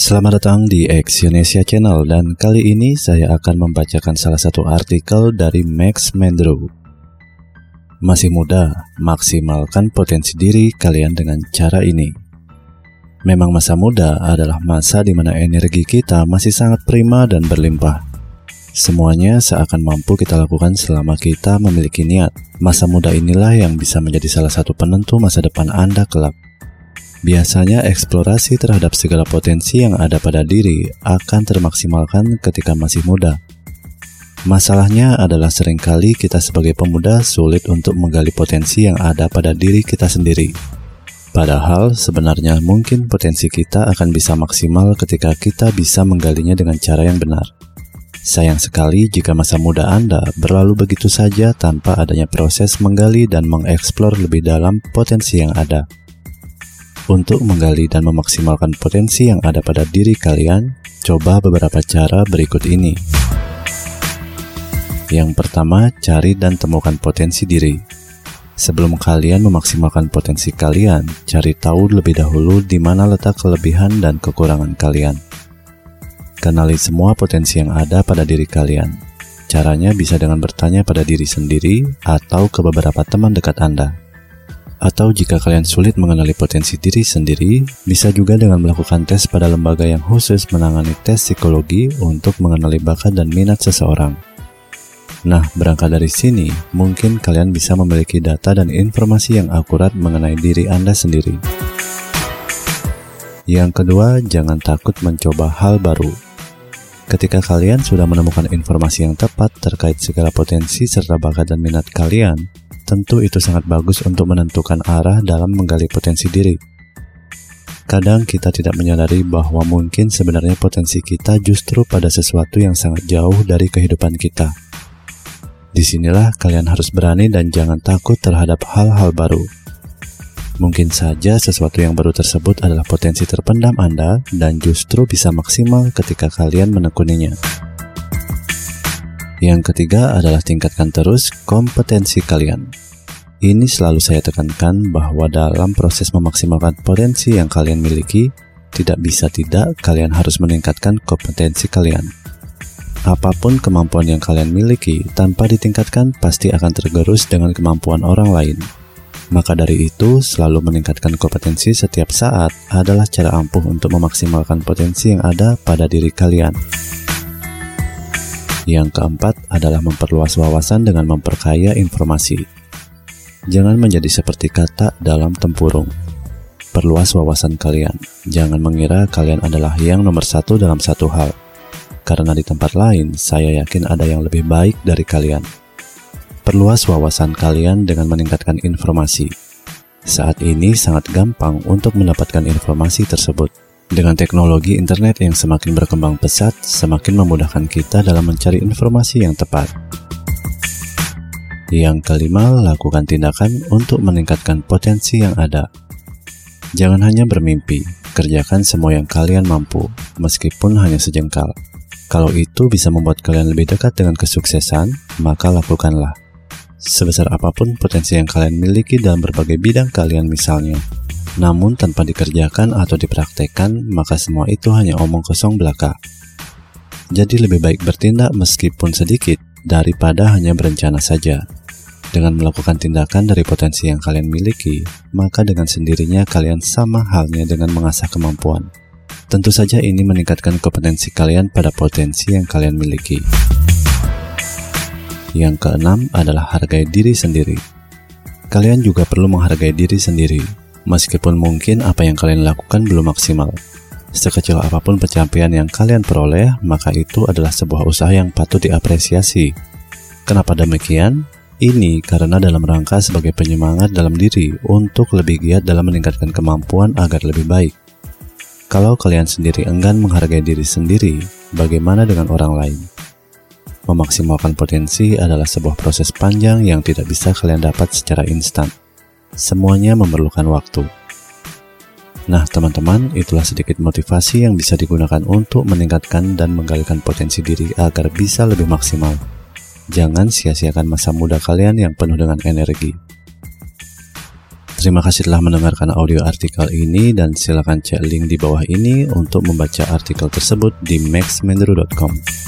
Selamat datang di Exyonesia Channel dan kali ini saya akan membacakan salah satu artikel dari Max Mendrow. Masih muda, maksimalkan potensi diri kalian dengan cara ini. Memang masa muda adalah masa di mana energi kita masih sangat prima dan berlimpah. Semuanya seakan mampu kita lakukan selama kita memiliki niat. Masa muda inilah yang bisa menjadi salah satu penentu masa depan Anda kelak. Biasanya eksplorasi terhadap segala potensi yang ada pada diri akan termaksimalkan ketika masih muda. Masalahnya adalah sering kali kita sebagai pemuda sulit untuk menggali potensi yang ada pada diri kita sendiri. Padahal sebenarnya mungkin potensi kita akan bisa maksimal ketika kita bisa menggalinya dengan cara yang benar. Sayang sekali jika masa muda Anda berlalu begitu saja tanpa adanya proses menggali dan mengeksplor lebih dalam potensi yang ada. Untuk menggali dan memaksimalkan potensi yang ada pada diri kalian, coba beberapa cara berikut ini. Yang pertama, cari dan temukan potensi diri. Sebelum kalian memaksimalkan potensi kalian, cari tahu lebih dahulu di mana letak kelebihan dan kekurangan kalian. Kenali semua potensi yang ada pada diri kalian. Caranya bisa dengan bertanya pada diri sendiri atau ke beberapa teman dekat Anda. Atau jika kalian sulit mengenali potensi diri sendiri, bisa juga dengan melakukan tes pada lembaga yang khusus menangani tes psikologi untuk mengenali bakat dan minat seseorang. Nah, berangkat dari sini, mungkin kalian bisa memiliki data dan informasi yang akurat mengenai diri Anda sendiri. Yang kedua, jangan takut mencoba hal baru. Ketika kalian sudah menemukan informasi yang tepat terkait segala potensi serta bakat dan minat kalian, tentu itu sangat bagus untuk menentukan arah dalam menggali potensi diri. Kadang kita tidak menyadari bahwa mungkin sebenarnya potensi kita justru pada sesuatu yang sangat jauh dari kehidupan kita. Di sinilah kalian harus berani dan jangan takut terhadap hal-hal baru. Mungkin saja sesuatu yang baru tersebut adalah potensi terpendam Anda dan justru bisa maksimal ketika kalian menekuninya. Yang ketiga adalah tingkatkan terus kompetensi kalian. Ini selalu saya tekankan bahwa dalam proses memaksimalkan potensi yang kalian miliki, tidak bisa tidak kalian harus meningkatkan kompetensi kalian. Apa pun kemampuan yang kalian miliki, tanpa ditingkatkan pasti akan tergerus dengan kemampuan orang lain. Maka dari itu, selalu meningkatkan kompetensi setiap saat adalah cara ampuh untuk memaksimalkan potensi yang ada pada diri kalian. Yang keempat adalah memperluas wawasan dengan memperkaya informasi. Jangan menjadi seperti kata dalam tempurung. Perluas wawasan kalian. Jangan mengira kalian adalah yang nomor satu dalam satu hal. Karena di tempat lain, saya yakin ada yang lebih baik dari kalian. Perluas wawasan kalian dengan meningkatkan informasi. Saat ini sangat gampang untuk mendapatkan informasi tersebut dengan teknologi internet yang semakin berkembang pesat, semakin memudahkan kita dalam mencari informasi yang tepat. Yang kelima, lakukan tindakan untuk meningkatkan potensi yang ada. Jangan hanya bermimpi, kerjakan semua yang kalian mampu, meskipun hanya sejengkal. Kalau itu bisa membuat kalian lebih dekat dengan kesuksesan, maka lakukanlah. Sebesar apa pun potensi yang kalian miliki dalam berbagai bidang kalian misalnya, namun tanpa dikerjakan atau dipraktekkan, maka semua itu hanya omong kosong belaka. Jadi lebih baik bertindak meskipun sedikit daripada hanya berencana saja. Dengan melakukan tindakan dari potensi yang kalian miliki, maka dengan sendirinya kalian sama halnya dengan mengasah kemampuan. Tentu saja ini meningkatkan kompetensi kalian pada potensi yang kalian miliki. Yang keenam adalah hargai diri sendiri. Kalian juga perlu menghargai diri sendiri, Meskipun mungkin apa yang kalian lakukan belum maksimal. Sekecil apa pun pencapaian yang kalian peroleh, maka itu adalah sebuah usaha yang patut diapresiasi. Kenapa demikian? Ini karena dalam rangka sebagai penyemangat dalam diri untuk lebih giat dalam meningkatkan kemampuan agar lebih baik. Kalau kalian sendiri enggan menghargai diri sendiri, bagaimana dengan orang lain? Memaksimalkan potensi adalah sebuah proses panjang yang tidak bisa kalian dapat secara instan. Semuanya memerlukan waktu. Nah, teman-teman, itulah sedikit motivasi yang bisa digunakan untuk meningkatkan dan menggalikan potensi diri agar bisa lebih maksimal. Jangan sia-siakan masa muda kalian yang penuh dengan energi. Terima kasih telah mendengarkan audio artikel ini dan silakan cek link di bawah ini untuk membaca artikel tersebut di maxmendro.com.